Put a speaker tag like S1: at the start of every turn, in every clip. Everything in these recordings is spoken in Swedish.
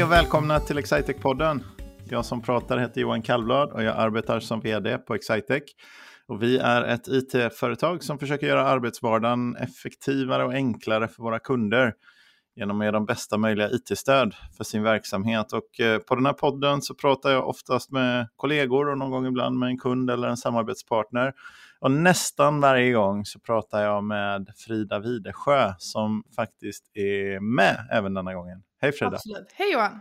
S1: Hej och välkomna till Excitec-podden. Jag som pratar heter Johan Kallblad och jag arbetar som vd på Excitec. Och vi är ett it-företag som försöker göra arbetsvardagen effektivare och enklare för våra kunder genom att ge dem bästa möjliga it-stöd för sin verksamhet. Och eh, på den här podden så pratar jag oftast med kollegor och någon gång ibland med en kund eller en samarbetspartner. Och nästan varje gång så pratar jag med Frida Videsjö som faktiskt är med även denna gången. Hej Frida!
S2: Absolut. Hej Johan!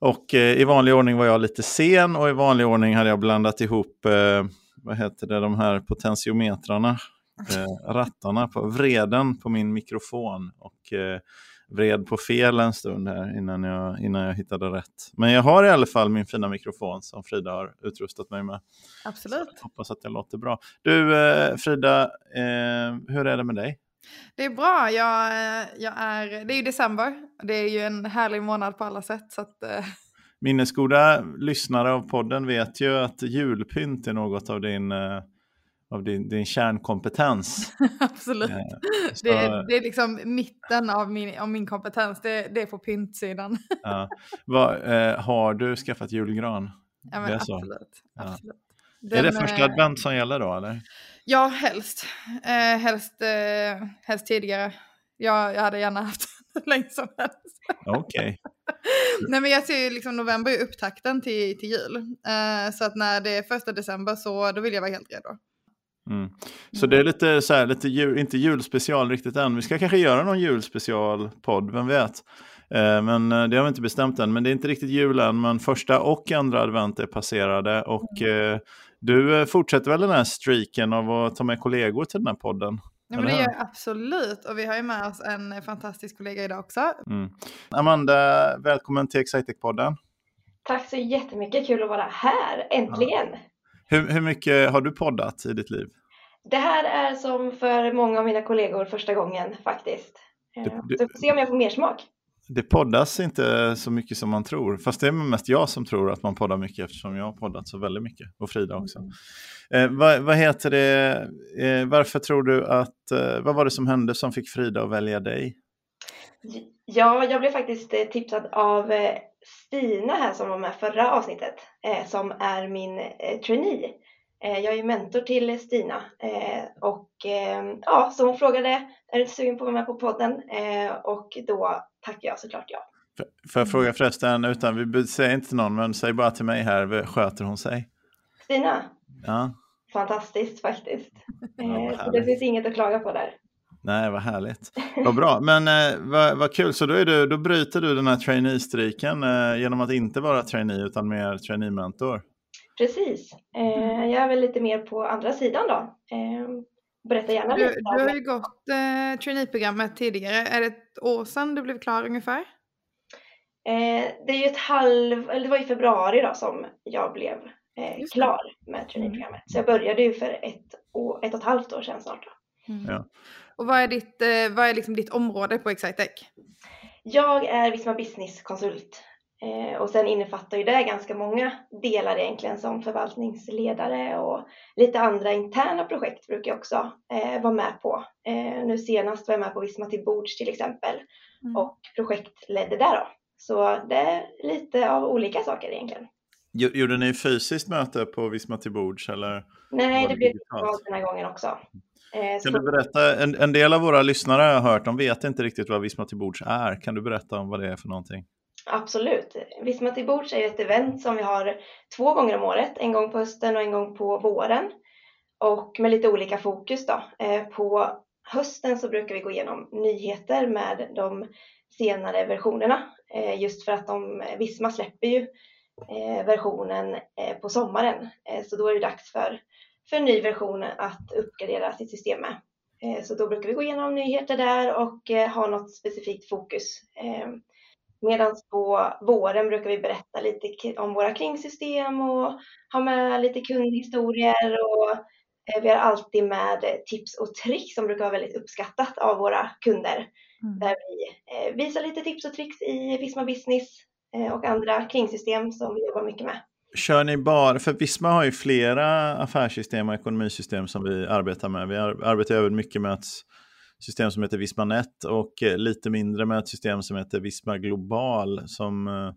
S1: Och eh, i vanlig ordning var jag lite sen och i vanlig ordning hade jag blandat ihop eh, vad heter det, de här potentiometrarna, eh, rattarna, på vreden på min mikrofon. Och eh, vred på fel en stund här innan jag, innan jag hittade rätt. Men jag har i alla fall min fina mikrofon som Frida har utrustat mig med.
S2: Absolut.
S1: Hoppas att det låter bra. Du eh, Frida, eh, hur är det med dig?
S2: Det är bra. Jag, jag är, det är ju december. Det är ju en härlig månad på alla sätt. Så att, eh...
S1: Minnesgoda lyssnare av podden vet ju att julpynt är något av din eh, av din, din kärnkompetens.
S2: Absolut. Eh, det, är, det är liksom mitten av min, av min kompetens, det, det är på pyntsidan.
S1: ja. Vad, eh, har du skaffat julgran?
S2: Ja, men absolut. absolut.
S1: Den, är det första advent som gäller då eller?
S2: Ja, helst. Eh, helst, eh, helst tidigare. Jag, jag hade gärna haft hur länge som helst.
S1: Okej. Okay.
S2: Nej men jag ser ju liksom november är upptakten till, till jul. Eh, så att när det är första december så då vill jag vara helt redo.
S1: Mm. Så det är lite så här, lite jul, inte julspecial riktigt än. Vi ska kanske göra någon julspecialpodd, vem vet. Eh, men eh, det har vi inte bestämt än. Men det är inte riktigt jul än, men första och andra advent är passerade. Och eh, du eh, fortsätter väl den här streaken av att ta med kollegor till den här podden?
S2: Ja, men det gör jag absolut. Och vi har ju med oss en fantastisk kollega idag också.
S1: Mm. Amanda, välkommen till Excitec-podden.
S3: Tack så jättemycket, kul att vara här, äntligen. Ja.
S1: Hur, hur mycket har du poddat i ditt liv?
S3: Det här är som för många av mina kollegor första gången faktiskt. Det, eh, det, så vi får se om jag får mer smak.
S1: Det poddas inte så mycket som man tror. Fast det är mest jag som tror att man poddar mycket eftersom jag har poddat så väldigt mycket. Och Frida också. Mm. Eh, vad, vad, heter det? Eh, varför tror du att... Eh, vad var det som hände som fick Frida att välja dig?
S3: Ja, jag blev faktiskt eh, tipsad av Stina här som var med förra avsnittet, eh, som är min eh, trainee. Eh, jag är mentor till Stina eh, och eh, ja, så hon frågade, är du sugen på att vara med på podden? Eh, och då tackar jag såklart ja.
S1: Får jag fråga förresten, utan vi säger inte till någon, men säg bara till mig här, sköter hon sig?
S3: Stina?
S1: Ja.
S3: Fantastiskt faktiskt. Ja, så det finns inget att klaga på där.
S1: Nej, vad härligt. Vad bra. Men eh, vad, vad kul, så då, är du, då bryter du den här trainee-striken eh, genom att inte vara trainee utan mer trainee-mentor.
S3: Precis. Eh, jag är väl lite mer på andra sidan då. Berätta gärna
S2: du, lite. Du har ju gått eh, trainee-programmet tidigare. Är det ett år sedan du blev klar ungefär?
S3: Eh, det är ju ett halv, eller det var i februari då som jag blev eh, klar med trainee-programmet. Så jag började ju för ett, år, ett och ett halvt år sedan snart. Då.
S1: Mm. Ja.
S2: Och vad är ditt, eh, vad är liksom ditt område på Excitec?
S3: Jag är Visma Business-konsult och sen innefattar ju det ganska många delar egentligen som förvaltningsledare och lite andra interna projekt brukar jag också eh, vara med på. Eh, nu senast var jag med på Visma till bords till exempel mm. och projektledde där då. Så det är lite av olika saker egentligen.
S1: Gjorde ni fysiskt möte på Visma till bords eller?
S3: Nej, det, det blev digitalt den här gången också.
S1: Eh, kan du berätta, en, en, del av våra lyssnare har jag hört, de vet inte riktigt vad Visma till bords är. Kan du berätta om vad det är för någonting?
S3: Absolut. Visma till bords är ett event som vi har två gånger om året, en gång på hösten och en gång på våren. Och med lite olika fokus då. Eh, på hösten så brukar vi gå igenom nyheter med de senare versionerna. Eh, just för att de, Visma släpper ju eh, versionen på sommaren. Så då är det dags för för en ny version att uppgradera sitt system med. Så då brukar vi gå igenom nyheter där och ha något specifikt fokus. Eh, Medan på våren brukar vi berätta lite om våra kringsystem och ha med lite kundhistorier och vi har alltid med tips och tricks som brukar vara väldigt uppskattat av våra kunder. Mm. Där vi visar lite tips och tricks i Visma Business och andra kringsystem som vi jobbar mycket med.
S1: Kör ni bara, för Visma har ju flera affärssystem och ekonomisystem som vi arbetar med. Vi arbetar även mycket med att system som heter Vismanet och eh, lite mindre med ett system som heter Visma Global som, eh,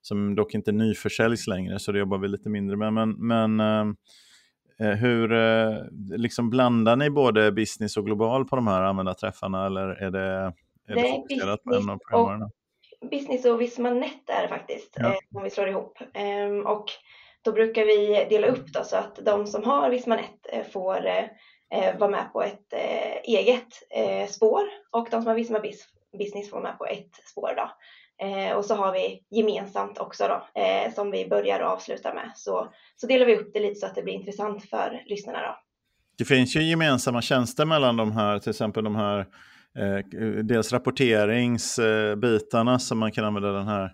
S1: som dock inte nyförsäljs längre, så det jobbar vi lite mindre med. Men, men eh, hur liksom blandar ni både business och global på de här användarträffarna eller är det, är det, det fokuserat på en av programvarorna?
S3: Business och Vismanet är det faktiskt, ja. om vi slår ihop. Ehm, och då brukar vi dela upp då så att de som har Vismanet får eh, vara med på ett eh, eget eh, spår och de som har Visma Business får vara med på ett spår. Då. Eh, och så har vi gemensamt också då, eh, som vi börjar och avslutar med. Så, så delar vi upp det lite så att det blir intressant för lyssnarna. Då.
S1: Det finns ju gemensamma tjänster mellan de här, till exempel de här eh, dels rapporteringsbitarna eh, som man kan använda den här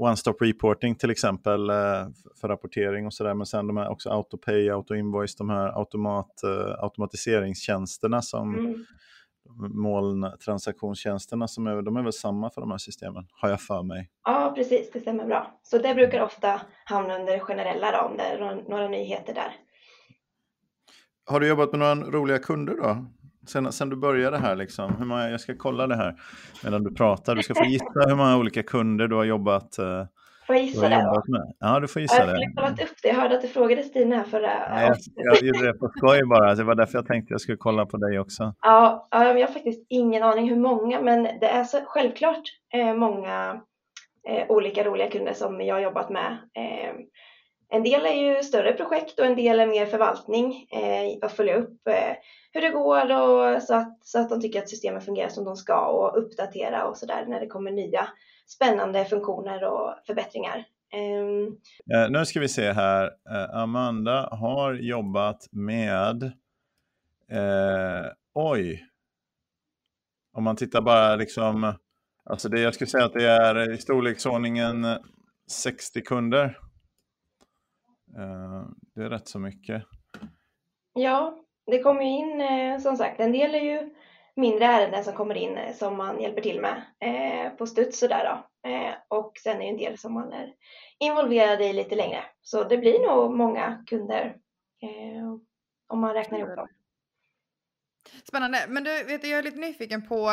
S1: one-stop reporting till exempel eh, för rapportering och sådär. Men sen de här också autopay, autoinvoice, de här automat, eh, automatiseringstjänsterna som mm. molntransaktionstjänsterna som är, de är väl samma för de här systemen, har jag för mig.
S3: Ja, precis, det stämmer bra. Så det brukar ofta hamna under generella då, om det är några, några nyheter där.
S1: Har du jobbat med några roliga kunder då? Sen, sen du började här, liksom, hur många, jag ska kolla det här medan du pratar. Du ska få gissa hur många olika kunder du har jobbat
S3: uh, Får jag gissa det då?
S1: Med. Ja, du får gissa
S3: jag
S1: det.
S3: Jag skulle kollat upp det. Jag hörde att du frågade Stina här förra
S1: Nej, jag, jag gjorde det på skoj bara. Det var därför jag tänkte jag skulle kolla på dig också.
S3: Ja, jag har faktiskt ingen aning hur många, men det är så självklart eh, många eh, olika roliga kunder som jag har jobbat med. En del är ju större projekt och en del är mer förvaltning, eh, att följa upp eh, hur det går och så att, så att de tycker att systemet fungerar som de ska och uppdatera och sådär när det kommer nya spännande funktioner och förbättringar. Ehm.
S1: Eh, nu ska vi se här. Eh, Amanda har jobbat med, eh, oj, om man tittar bara liksom, alltså det, jag skulle säga att det är i storleksordningen 60 kunder. Eh, det är rätt så mycket.
S3: Ja, det kommer ju in eh, som sagt, en del är ju mindre ärenden som kommer in eh, som man hjälper till med på studs sådär då. Och sen är det en del som man är involverad i lite längre. Så det blir nog många kunder om man räknar ihop dem.
S2: Spännande, men du vet jag är lite nyfiken på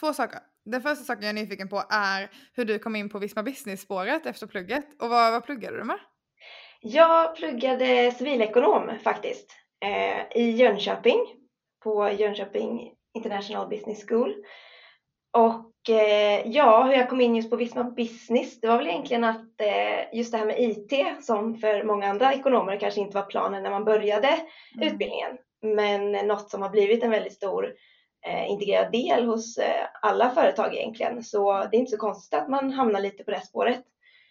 S2: två saker. Den första saken jag är nyfiken på är hur du kom in på Visma Business-spåret efter plugget och vad, vad pluggade du med?
S3: Jag pluggade civilekonom faktiskt eh, i Jönköping på Jönköping International Business School. Och eh, ja, hur jag kom in just på Visma Business, det var väl egentligen att eh, just det här med IT som för många andra ekonomer kanske inte var planen när man började mm. utbildningen, men något som har blivit en väldigt stor integrerad del hos alla företag egentligen. Så det är inte så konstigt att man hamnar lite på det spåret.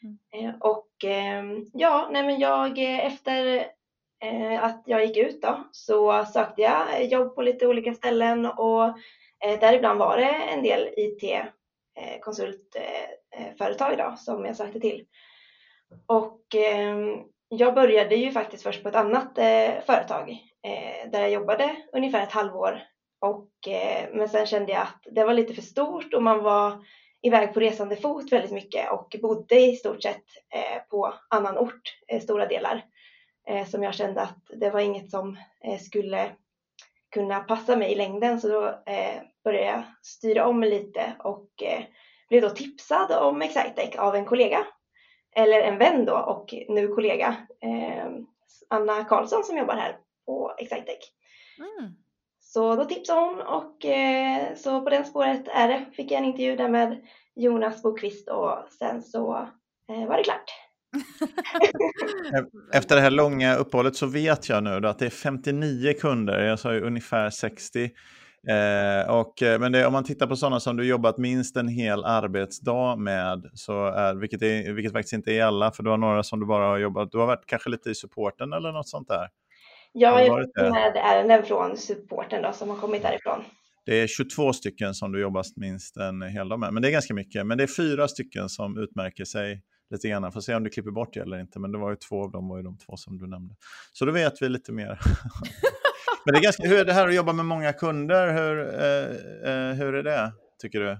S3: Mm. Eh, och ehm, ja, nej men jag eh, efter eh, att jag gick ut då så sökte jag jobb på lite olika ställen och däribland var det en del IT-konsultföretag då som jag sökte till. Och ehm, jag började ju faktiskt först på ett annat företag där jag jobbade ungefär ett halvår och men sen kände jag att det var lite för stort och man var iväg på resande fot väldigt mycket och bodde i stort sett eh, på annan ort eh, stora delar. Eh, som jag kände att det var inget som skulle kunna passa mig i längden så då började jag styra om lite och blev då tipsad om Excitec av en kollega. Eller en vän då och nu kollega. Anna Karlsson som jobbar här på Excitec. Mm. Så då tipsade hon och eh, så på det spåret är det. Fick jag en intervju där med Jonas Bokvist och sen så eh, var det klart.
S1: Efter det här långa uppehållet så vet jag nu att det är 59 kunder, jag sa ju ungefär 60. Eh, och, eh, men det, om man tittar på sådana som du jobbat minst en hel arbetsdag med, så är, vilket, är, vilket faktiskt inte är alla, för du har några som du bara har jobbat, du har varit kanske lite i supporten eller något sånt där?
S3: Jag har med ärenden från supporten då, som har kommit därifrån.
S1: Det är 22 stycken som du jobbat minst en hel dag med, men det är ganska mycket. Men det är fyra stycken som utmärker sig lite grann. Får se om du klipper bort det eller inte, men det var ju två av dem var ju de två som du nämnde. Så då vet vi lite mer. men det är ganska, hur är det här att jobba med många kunder? Hur, eh, eh, hur är det, tycker du?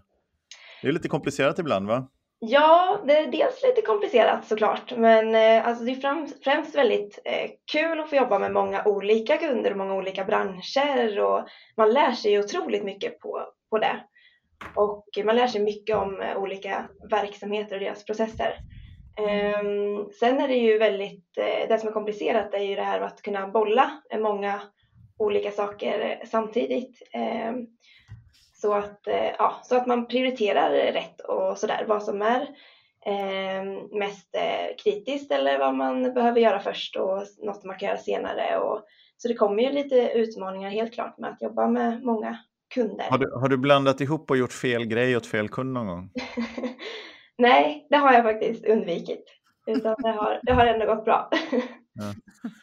S1: Det är lite komplicerat ibland, va?
S3: Ja, det är dels lite komplicerat såklart, men eh, alltså det är främst, väldigt eh, kul att få jobba med många olika kunder och många olika branscher och man lär sig otroligt mycket på, på det. Och man lär sig mycket om eh, olika verksamheter och deras processer. Ehm, sen är det ju väldigt, det som är komplicerat är ju det här att kunna bolla många olika saker samtidigt. Ehm, så att, eh, ja, så att man prioriterar rätt och sådär, vad som är eh, mest kritiskt eller vad man behöver göra först och något man kan göra senare. Och, så det kommer ju lite utmaningar helt klart med att jobba med många kunder.
S1: Har du, har du blandat ihop och gjort fel grej åt fel kund någon gång?
S3: Nej, det har jag faktiskt undvikit. Utan det har, det har ändå gått bra.
S1: Ja.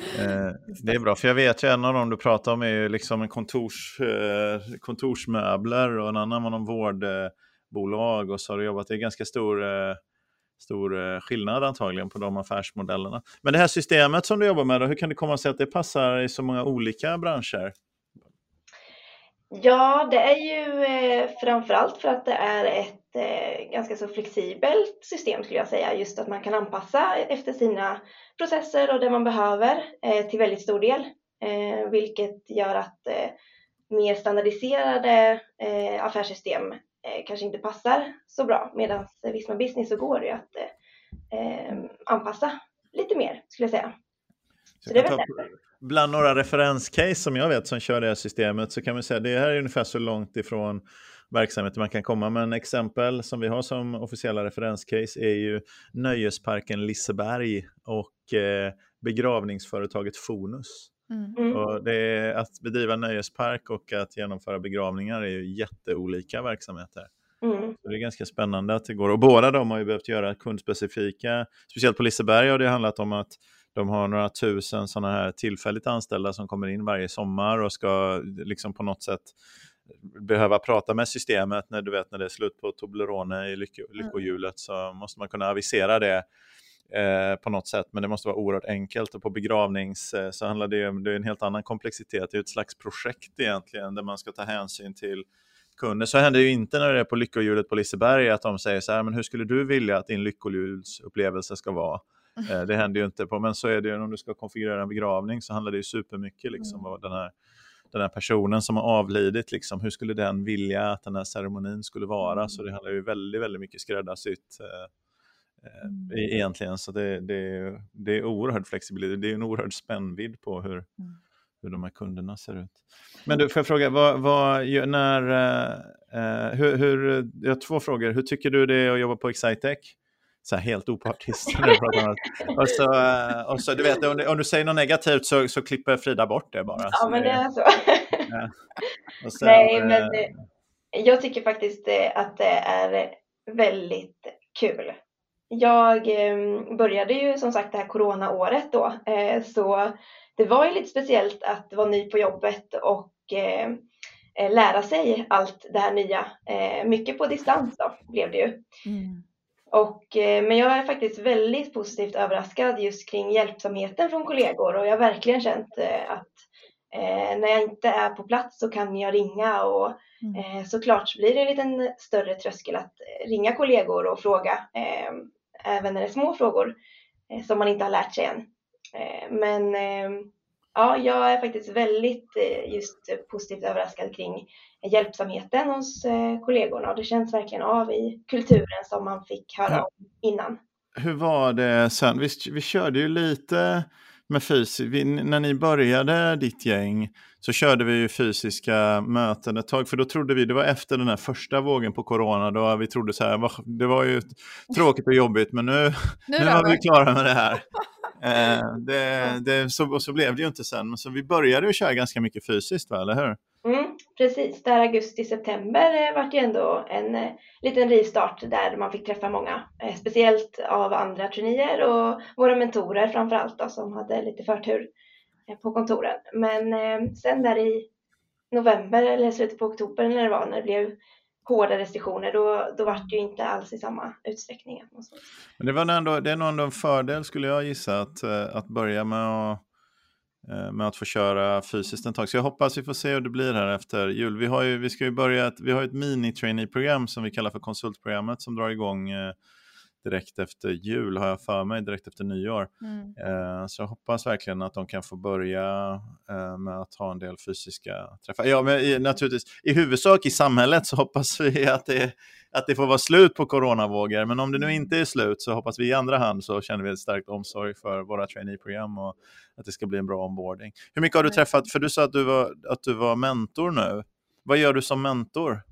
S1: Eh, det är bra, för jag vet ju en av dem du pratar om är ju liksom en kontors, eh, kontorsmöbler och en annan var någon vårdbolag och så har du jobbat, det är ganska stor, eh, stor skillnad antagligen på de affärsmodellerna. Men det här systemet som du jobbar med, då, hur kan det komma sig att det passar i så många olika branscher?
S3: Ja, det är ju eh, framförallt för att det är ett eh, ganska så flexibelt system skulle jag säga. Just att man kan anpassa efter sina processer och det man behöver eh, till väldigt stor del. Eh, vilket gör att eh, mer standardiserade eh, affärssystem kanske inte passar så bra. Medan Visma Business så går det ju att anpassa lite mer skulle jag säga.
S1: Så, så det är väl bland några referenscase som jag vet som kör det här systemet så kan man säga att det här är ungefär så långt ifrån verksamheten man kan komma. Men exempel som vi har som officiella referenscase är ju Nöjesparken Liseberg och eh, begravningsföretaget Fonus. Mm. mm. Och det är, att bedriva nöjespark och att genomföra begravningar är ju jätteolika verksamheter. Mm. Så det är ganska spännande att det går. Och båda de har ju behövt göra kundspecifika, speciellt på Liseberg har det handlat om att de har några tusen sådana här tillfälligt anställda som kommer in varje sommar och ska liksom på något sätt behöva prata med systemet när du vet när det är slut på Toblerone i mm. lyckohjulet så måste man kunna avisera det eh, på något sätt. Men det måste vara oerhört enkelt och på begravnings eh, så handlar det om det är en helt annan komplexitet. Det är ett slags projekt egentligen där man ska ta hänsyn till kunder. Så händer ju inte när det är på lyckohjulet på Liseberg att de säger så här, men hur skulle du vilja att din lyckohjulsupplevelse ska vara? Eh, det händer ju inte på, men så är det ju om du ska konfigurera en begravning så handlar det ju supermycket liksom mm. vad den här, den här personen som har avlidit, liksom, hur skulle den vilja att den här ceremonin skulle vara? Mm. Så det handlar ju väldigt, väldigt mycket skräddarsytt eh, eh mm. egentligen. Så det, det, det är oerhört flexibelt, det är en oerhörd spännvidd på hur, mm. hur de här kunderna ser ut. Men du, får jag fråga, vad, vad, när, eh, eh, hur, hur, jag har två frågor. Hur tycker du det är att jobba på Excitec? Så här helt opartiskt. och, så, eh, och så, du vet, om du, om du säger något negativt så, så klipper Frida bort det bara.
S3: Ja, men det är så. ja. Sen, Nej, men det, eh, jag tycker faktiskt eh, att det är väldigt kul. Jag började ju som sagt det här coronaåret då, så det var ju lite speciellt att vara ny på jobbet och lära sig allt det här nya. Mycket på distans då blev det ju. Mm. Och, eh, men jag är faktiskt väldigt positivt överraskad just kring hjälpsamheten från kollegor och jag har verkligen känt eh, att eh, när jag inte är på plats så kan jag ringa och mm. eh, såklart så blir det en liten större tröskel att ringa kollegor och fråga, eh, även när det är små frågor eh, som man inte har lärt sig än. men ja, jag är faktiskt väldigt just positivt överraskad kring hjälpsamheten hos eh, kollegorna och det känns verkligen av i kulturen som man fick höra om innan.
S1: Hur var det sen? Vi, vi körde ju lite med fysiskt, när ni började ditt gäng så körde vi ju fysiska möten ett tag, för då trodde vi, det var efter den här första vågen på corona, då vi trodde så här, det var ju tråkigt och jobbigt, men nu, nu, nu var vi klara med det här. eh, det, det, så, och så blev det ju inte sen, men så vi började ju köra ganska mycket fysiskt, va, eller hur?
S3: Mm, precis, där augusti-september var eh, vart det ändå en eh, liten rivstart där man fick träffa många, eh, speciellt av andra traineer och våra mentorer framför allt då, som hade lite förtur eh, på kontoren. Men eh, sen där i november eller slutet på oktober när det var, när det blev hårda restriktioner, då, då var det ju inte alls i samma utsträckning.
S1: Men det, var ändå, det är nog ändå en fördel skulle jag gissa att, eh, att börja med att med att få köra fysiskt en tag. Så jag hoppas vi får se hur det blir här efter jul. Vi har ju, vi ska ju börja ett, vi har ett mini-trainee-program som vi kallar för konsultprogrammet som drar igång eh, direkt efter jul har jag för mig, direkt efter nyår. Mm. Eh, så jag hoppas verkligen att de kan få börja eh, med att ha en del fysiska träffar. Ja, men naturligtvis, i huvudsak i samhället så hoppas vi att det, att det får vara slut på coronavågor. Men om det nu mm. inte är slut så hoppas vi i andra hand så känner vi ett starkt omsorg för våra traineeprogram och att det ska bli en bra onboarding. Hur mycket har du träffat, för du sa att du var, att du var mentor nu. Vad gör du som mentor?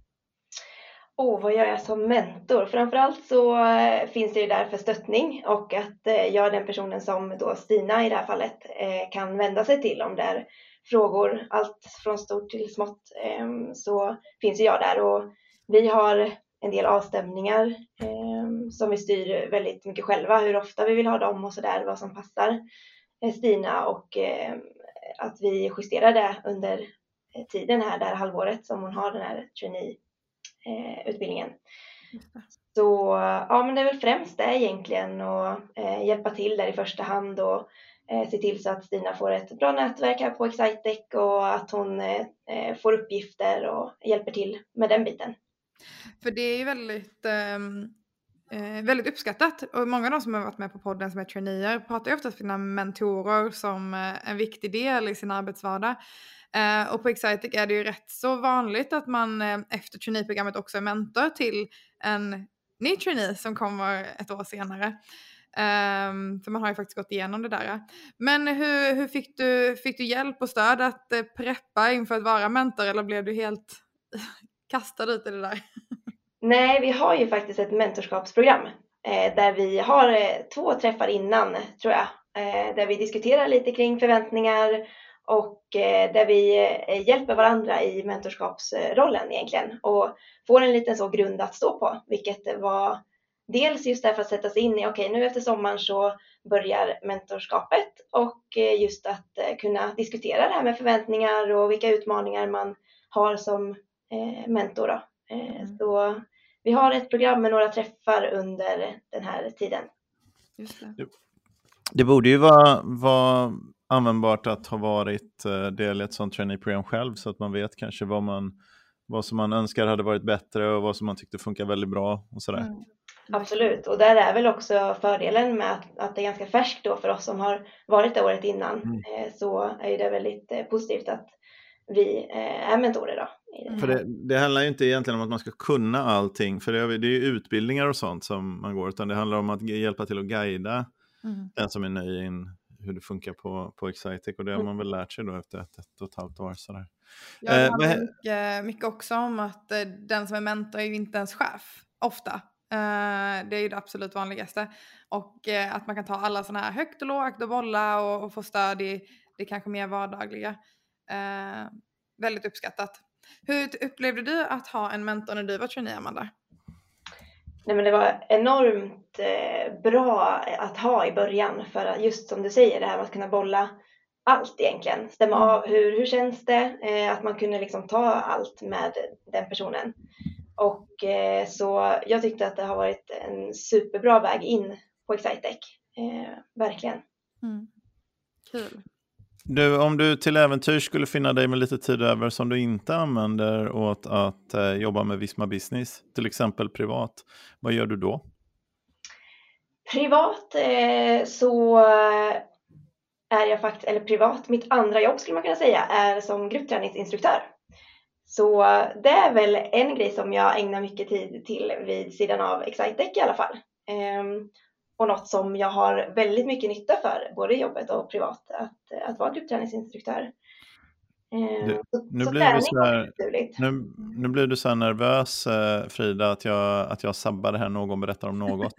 S3: oh, vad gör jag som mentor? Framförallt så eh, finns det ju där för stöttning och att eh, jag är den personen som då Stina i det här fallet eh, kan vända sig till om det är frågor, allt från stort till smått, ehm, så finns ju jag där och vi har en del avstämningar ehm, som vi styr väldigt mycket själva, hur ofta vi vill ha dem och så där, vad som passar Stina och ehm, att vi justerar det under tiden här, det här halvåret som hon har den här trainee eh. Så ja, men det är väl främst det egentligen och eh, hjälpa till där i första hand och eh, se till så att Stina får ett bra nätverk här på Excitec och att hon eh, eh, får uppgifter och hjälper till med den biten.
S2: För det är ju väldigt ehm, eh, väldigt uppskattat och många av de som har varit med på podden som är traineer pratar ju ofta om sina mentorer som eh, en viktig del i sin arbetsvardag. Eh, och på Exitec är det ju rätt så vanligt att man eh, efter traineeprogrammet också är mentor till en ny trainee som kommer ett år senare. Um, för man har ju faktiskt gått igenom det där. Men hur, hur fick, du, fick du hjälp och stöd att eh, preppa inför att vara mentor eller blev du helt Kasta ut i det där?
S3: Nej, vi har ju faktiskt ett mentorskapsprogram eh, där vi har eh, två träffar innan tror jag. Eh, där vi diskuterar lite kring förväntningar och eh, där vi eh, hjälper varandra i mentorskapsrollen egentligen och får en liten så grund att stå på, vilket var dels just därför att sätta sig in i, okej okay, nu efter sommaren så börjar mentorskapet och eh, just att eh, kunna diskutera det här med förväntningar och vilka utmaningar man har som mentor. Då. Mm. Så vi har ett program med några träffar under den här tiden.
S1: Det. det. borde ju vara, vara användbart att ha varit eh, del i ett sånt traineeprogram själv så att man vet kanske vad, man, vad som man önskar hade varit bättre och vad som man tyckte funkar väldigt bra och sådär. Mm.
S3: Absolut, och där är väl också fördelen med att, att det är ganska färskt då för oss som har varit det året innan. Mm. Eh, så är det väldigt eh, positivt att vi är mentorer då.
S1: För det, det, handlar ju inte egentligen om att man ska kunna allting, för det är, det är utbildningar och sånt som man går, utan det handlar om att hjälpa till att guida mm. den som är ny in hur det funkar på, på Excitec och det har mm. man väl lärt sig då efter ett, ett och ett halvt år. Sådär.
S2: Ja, det handlar eh, mycket, mycket också om att eh, den som är mentor är ju inte ens chef, ofta. Eh, det är ju det absolut vanligaste. Och eh, att man kan ta alla sådana här högt och lågt och bolla och, och få stöd i det kanske mer vardagliga. Eh, väldigt uppskattat. Hur upplevde du att ha en mentor när du var trainee, Amanda?
S3: Nej, men det var enormt eh, bra att ha i början för att just som du säger det här med att kunna bolla allt egentligen. Stämma mm. av hur, hur känns det? Eh, att man kunde liksom ta allt med den personen. Och eh, så jag tyckte att det har varit en superbra väg in på Excitec. Eh, verkligen. Mm.
S2: Kul.
S1: Du, om du till äventyr skulle finna dig med lite tid över som du inte använder åt att eh, jobba med Visma Business, till exempel privat, vad gör du då?
S3: Privat eh, så eh, är jag faktiskt, eller privat, mitt andra jobb skulle man kunna säga, är som gruppträningsinstruktör. Så det är väl en grej som jag ägnar mycket tid till vid sidan av Excitec i alla fall. Eh, och något som jag har väldigt mycket nytta för, både i jobbet och privat, att, att vara gruppträningsinstruktör.
S1: Eh, du, nu, så blir du så här, nu, nu blir du så här nervös eh, Frida att jag, att jag sabbar det här Någon berättar om något.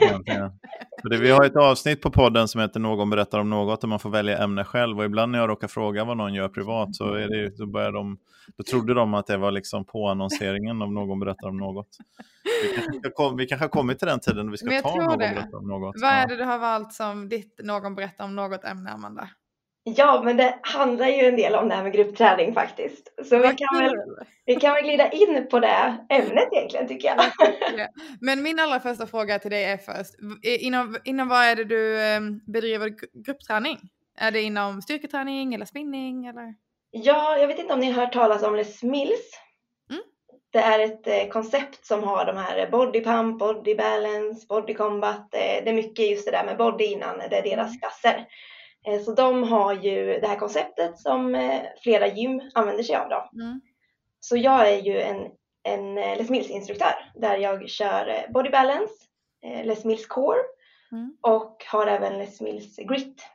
S1: det, vi har ett avsnitt på podden som heter Någon berättar om något där man får välja ämne själv och ibland när jag råkar fråga vad någon gör privat så är det, då, börjar de, då trodde de att det var liksom på annonseringen av Någon berättar om något. Vi kanske, kom, vi kanske har kommit till den tiden då vi ska ta Någon det. berättar om något.
S2: Vad är det du har valt som ditt Någon berättar om något ämne Amanda?
S3: Ja, men det handlar ju en del om det här med gruppträning faktiskt. Så vi kan, väl, vi kan väl glida in på det ämnet egentligen tycker jag.
S2: Men min allra första fråga till dig är först, inom, inom vad är det du ehm, bedriver gruppträning? Är det inom styrketräning eller spinning eller?
S3: Ja, jag vet inte om ni har hört talas om Les Mills.
S2: Mm.
S3: Det är ett eh, koncept som har de här body pump, body balance, body combat. Eh, det är mycket just det där med body innan, det är deras klasser. Eh, så de har ju det här konceptet som eh, flera gym använder sig av då.
S2: Mm.
S3: Så jag är ju en, en eh, Les Mills instruktör där jag kör body balance, Les Mills core
S2: Mm.
S3: och har även Les Mills grit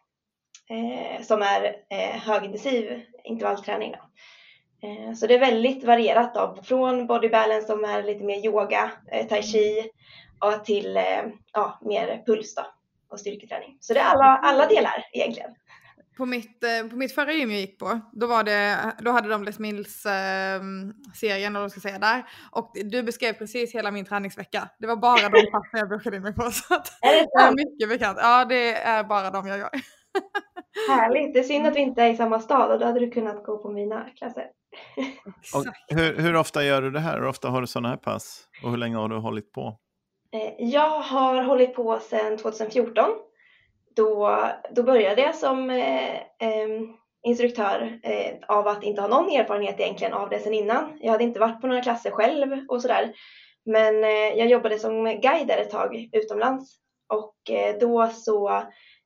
S3: eh, som är eh, högintensiv intervallträning. Då. Eh, så det är väldigt varierat då, från body balance som är lite mer yoga, tai chi till ja, mer puls då, och styrketräning. Så det är alla, alla delar egentligen.
S2: På mitt, eh, på mitt förra gym jag gick på, då, var det, då hade de Les Mills eh, serien, eller vad jag ska säga där. Och du beskrev precis hela min träningsvecka. Det var bara de passen jag bokade in mig på. Så att,
S3: Är det sant?
S2: mycket bekant. Ja, det är bara de jag gör.
S3: Härligt! Det är synd att vi inte är i samma stad och då hade du kunnat gå på mina klasser.
S1: Hur, hur ofta gör du det här? Hur ofta har du sådana här pass? Och hur länge har du hållit på?
S3: Eh, jag har hållit på sedan 2014. Då, då började jag som eh, instruktör eh, av att inte ha någon erfarenhet egentligen av det sedan innan. Jag hade inte varit på några klasser själv och sådär. Men eh, jag jobbade som guide ett tag utomlands och eh, då så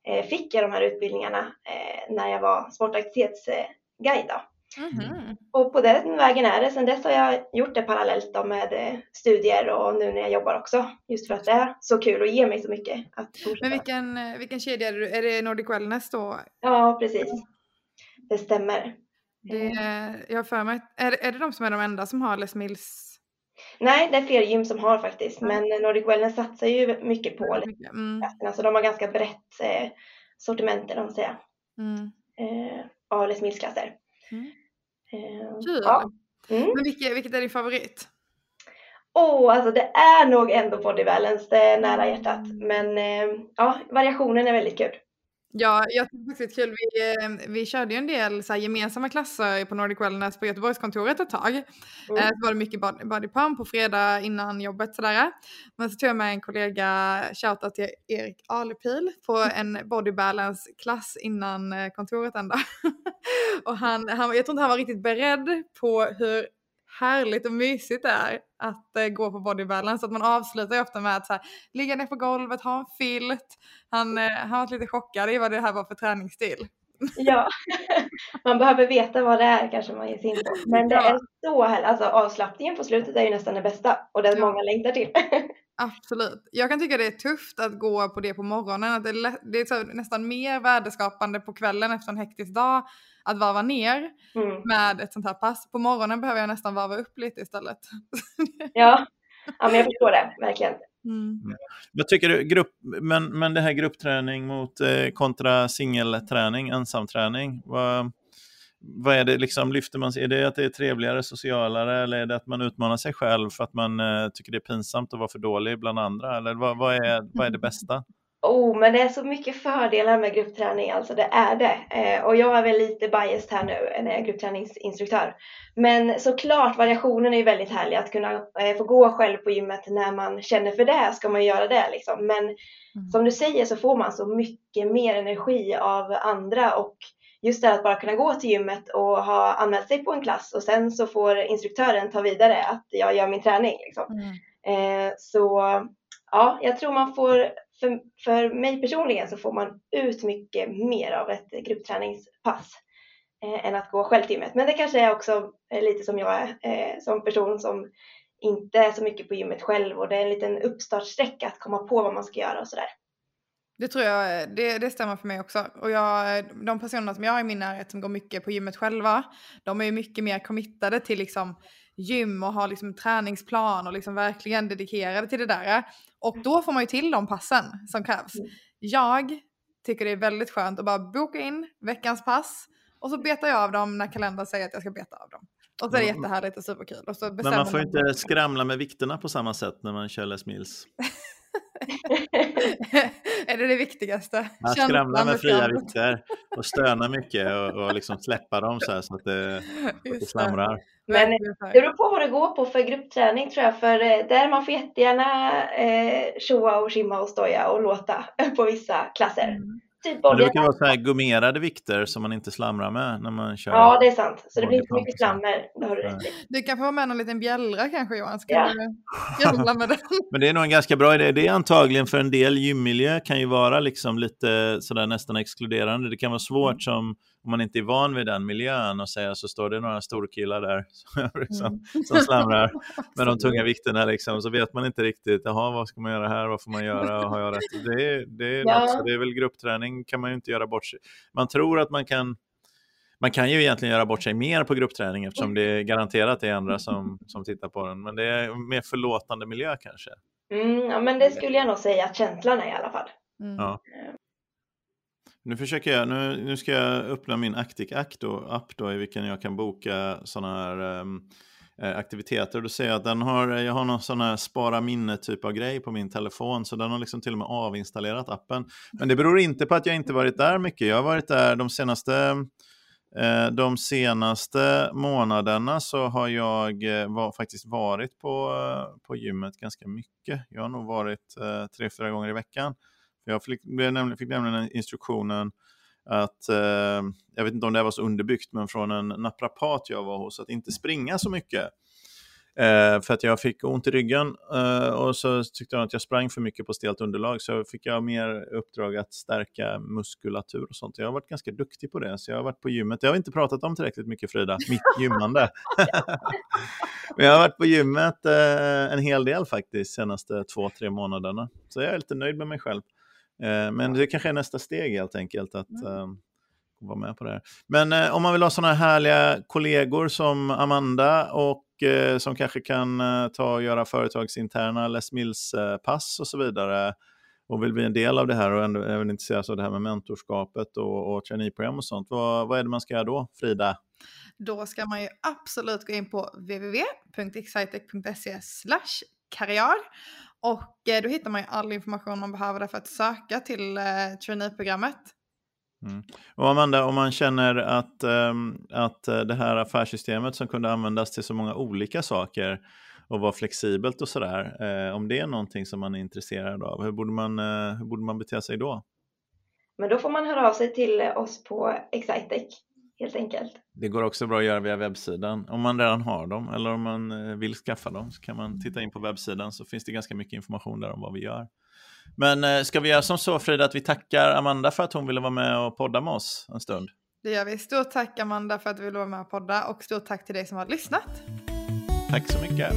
S3: eh, fick jag de här utbildningarna eh, när jag var sportaktivitetsguide. Då.
S2: Mhm.
S3: Och på den vägen är det. Sen dess har jag gjort det parallellt då med eh, studier och nu när jag jobbar också. Just för att det är så kul och ger mig så mycket att fortsätta.
S2: Men vilken, eh, vilken kedja är det? Är det Nordic Wellness då?
S3: Ja, precis. Det stämmer.
S2: Det, jag har för mig, är, är det de som är de enda som har Les Mills?
S3: Nej, det är fler gym som har faktiskt.
S2: Ja.
S3: Men Nordic Wellness satsar ju mycket på
S2: Mm.
S3: Så de har ganska brett eh, sortiment, vad man säger,
S2: mm.
S3: eh, av Les Mills-klasser.
S2: Mm. Kul!
S3: Ja. Mm.
S2: Men vilket, vilket är din favorit?
S3: Åh, alltså det är nog ändå body balance, det är nära hjärtat. Men eh, ja, variationen är väldigt kul.
S2: Ja, jag tycker faktiskt det är kul. Vi, eh, vi körde ju en del så här, gemensamma klasser på Nordic Wellness på Göteborgskontoret ett tag.
S3: Mm.
S2: Eh, så var det mycket body, body pump på fredag innan jobbet sådär. Men så tog jag med en kollega, shoutout till Erik Alepil, på en body balance klass innan eh, kontoret dag. och han, han, jag tror inte han var riktigt beredd på hur härligt och mysigt det är att eh, gå på body balance. Att man avslutar ju ofta med att så här, ligga ner på golvet, ha en filt. Han, eh, han var lite chockad i vad det här var för träningsstil.
S3: Ja, man behöver veta vad det är kanske man ger sig in på. Men det
S2: Ja.
S3: är så härligt. Alltså avslappningen på slutet är ju nästan det bästa och det
S2: Ja.
S3: många längtar till.
S2: Absolut. Jag kan tycka det är tufft att gå på det på morgonen. Att det är, det är så nästan mer värdeskapande på kvällen efter en hektisk dag att varva ner
S3: Mm.
S2: med ett sånt här pass. På morgonen behöver jag nästan varva upp lite istället.
S3: Ja. ja, men jag förstår det verkligen.
S2: Mm.
S1: Vad tycker du, grupp, men, men det här gruppträning mot eh, kontra singelträning, ensamträning, vad, vad är det liksom, lyfter man sig, är det att det är trevligare, socialare eller är det att man utmanar sig själv för att man eh, tycker det är pinsamt att vara för dålig bland andra eller vad, vad, är, vad är det bästa?
S3: Oh, men det är så mycket fördelar med gruppträning, alltså det är det. Eh, och jag är väl lite biased här nu när jag är gruppträningsinstruktör. Men såklart, variationen är ju väldigt härlig. Att kunna eh, få gå själv på gymmet när man känner för det, ska man göra det liksom. Men som du säger så får man så mycket mer energi av andra och just det här att bara kunna gå till gymmet och ha anmält sig på en klass och sen så får instruktören ta vidare att jag gör min träning liksom.
S2: Mm.
S3: Eh, så ja, jag tror man får, för, för mig personligen så får man ut mycket mer av ett gruppträningspass eh, än att gå själv till gymmet. Men det kanske är också eh, lite som jag är eh, som person som inte är så mycket på gymmet själv och det är en liten uppstartsträcka att komma på vad man ska göra och sådär.
S2: Det tror jag, det, det stämmer för mig också. Och jag, de personerna som jag har i min närhet som går mycket på gymmet själva, de är ju mycket mer committade till liksom gym och har liksom en träningsplan och liksom verkligen dedikerade till det där. Och då får man ju till de passen som krävs.
S3: Mm.
S2: Jag tycker det är väldigt skönt att bara boka in veckans pass och så betar jag av dem när kalendern säger att jag ska beta av dem. Och så är det
S1: Mm.
S2: jättehärligt och superkul. Och så
S1: Men man får ju
S2: man-
S1: inte skramla med vikterna på samma sätt när man kör Les Mills.
S2: är det det viktigaste?
S1: Man
S2: Känslan
S1: skramlar med fria vikter och stöna mycket och, och liksom släppa dem så här så att det, att det slamrar.
S3: Men. Det beror på vad det går på för gruppträning tror jag. För eh, där man får jättegärna eh, tjoa och skimma och stoja och låta på vissa klasser.
S2: Mm.
S3: Typ
S1: Men det brukar vara så här gummerade vikter som man inte slamrar med när man kör.
S3: Ja, det är sant. Så det blir inte mycket slammer. Det har du rätt i.
S2: Du kan få vara med någon liten bjällra kanske Johan, ska
S3: Ja.
S2: du med den?
S1: Men det är nog en ganska bra idé. Det är antagligen för en del gymmiljö kan ju vara liksom lite sådär nästan exkluderande. Det kan vara svårt
S2: Mm.
S1: som om man inte är van vid den miljön och säga så står det några storkillar där som, liksom,
S2: Mm.
S1: som slamrar med de tunga vikterna liksom. Så vet man inte riktigt, jaha vad ska man göra här, vad får man göra, har jag rätt? Det är, det är,
S3: Ja.
S1: något, det är väl gruppträning kan man ju inte göra bort sig. Man tror att man kan man kan ju egentligen göra bort sig mer på gruppträning eftersom det är garanterat det är andra som, som tittar på den. Men det är mer förlåtande miljö kanske.
S3: Mm, ja, men det skulle jag nog säga att känslan är i alla fall.
S2: Mm.
S1: Ja. Nu försöker jag, nu, nu ska jag öppna min Actic-app då, app då, i vilken jag kan boka sådana här um, aktiviteter. Då ser jag att den har, eh, jag har någon sån här spara minne typ av grej på min telefon, så den har liksom till och med avinstallerat appen. Men det beror inte på att jag inte varit där mycket. Jag har varit där de senaste eh, de senaste månaderna så har jag var, faktiskt varit på, på gymmet ganska mycket. Jag har nog varit tre, fyra gånger i veckan. Jag fick, fick nämligen instruktionen att, eh, jag vet inte om det var så underbyggt, men från en naprapat jag var hos, att inte springa så mycket. Eh, för att jag fick ont i ryggen eh, och så tyckte jag att jag sprang för mycket på stelt underlag så fick jag mer uppdrag att stärka muskulatur och sånt. Jag har varit ganska duktig på det, så jag har varit på gymmet. Det har inte pratat om tillräckligt mycket Frida, mitt gymmande. Men jag har varit på gymmet eh, en hel del faktiskt senaste två, tre månaderna. Så jag är lite nöjd med mig själv. Eh, men det kanske är nästa steg helt enkelt att eh, vara med på det här. Men eh, om man vill ha sådana härliga kollegor som Amanda och eh, som kanske kan eh, ta och göra företagsinterna Les Mills-pass och så vidare och vill bli en del av det här och ändå, även intresseras av det här med mentorskapet och, och traineeprogram och sånt. Vad, vad är det man ska göra då, Frida?
S2: Då ska man ju absolut gå in på www.excitec.se karriär och eh, då hittar man ju all information man behöver för att söka till eh, traineeprogrammet.
S1: Mm. Och Amanda, om man känner att, um, att uh, det här affärssystemet som kunde användas till så många olika saker och vara flexibelt och sådär, uh, om det är någonting som man är intresserad av, hur borde man, uh, hur borde man bete sig då?
S3: Men då får man höra av sig till oss på Excitec helt enkelt.
S1: Det går också bra att göra via webbsidan. Om man redan har dem eller om man vill skaffa dem så kan man titta in på webbsidan så finns det ganska mycket information där om vad vi gör. Men ska vi göra som så Frida att vi tackar Amanda för att hon ville vara med och podda med oss en stund?
S2: Det gör vi. Stort tack Amanda för att du ville vara med och podda och stort tack till dig som har lyssnat.
S1: Tack så mycket.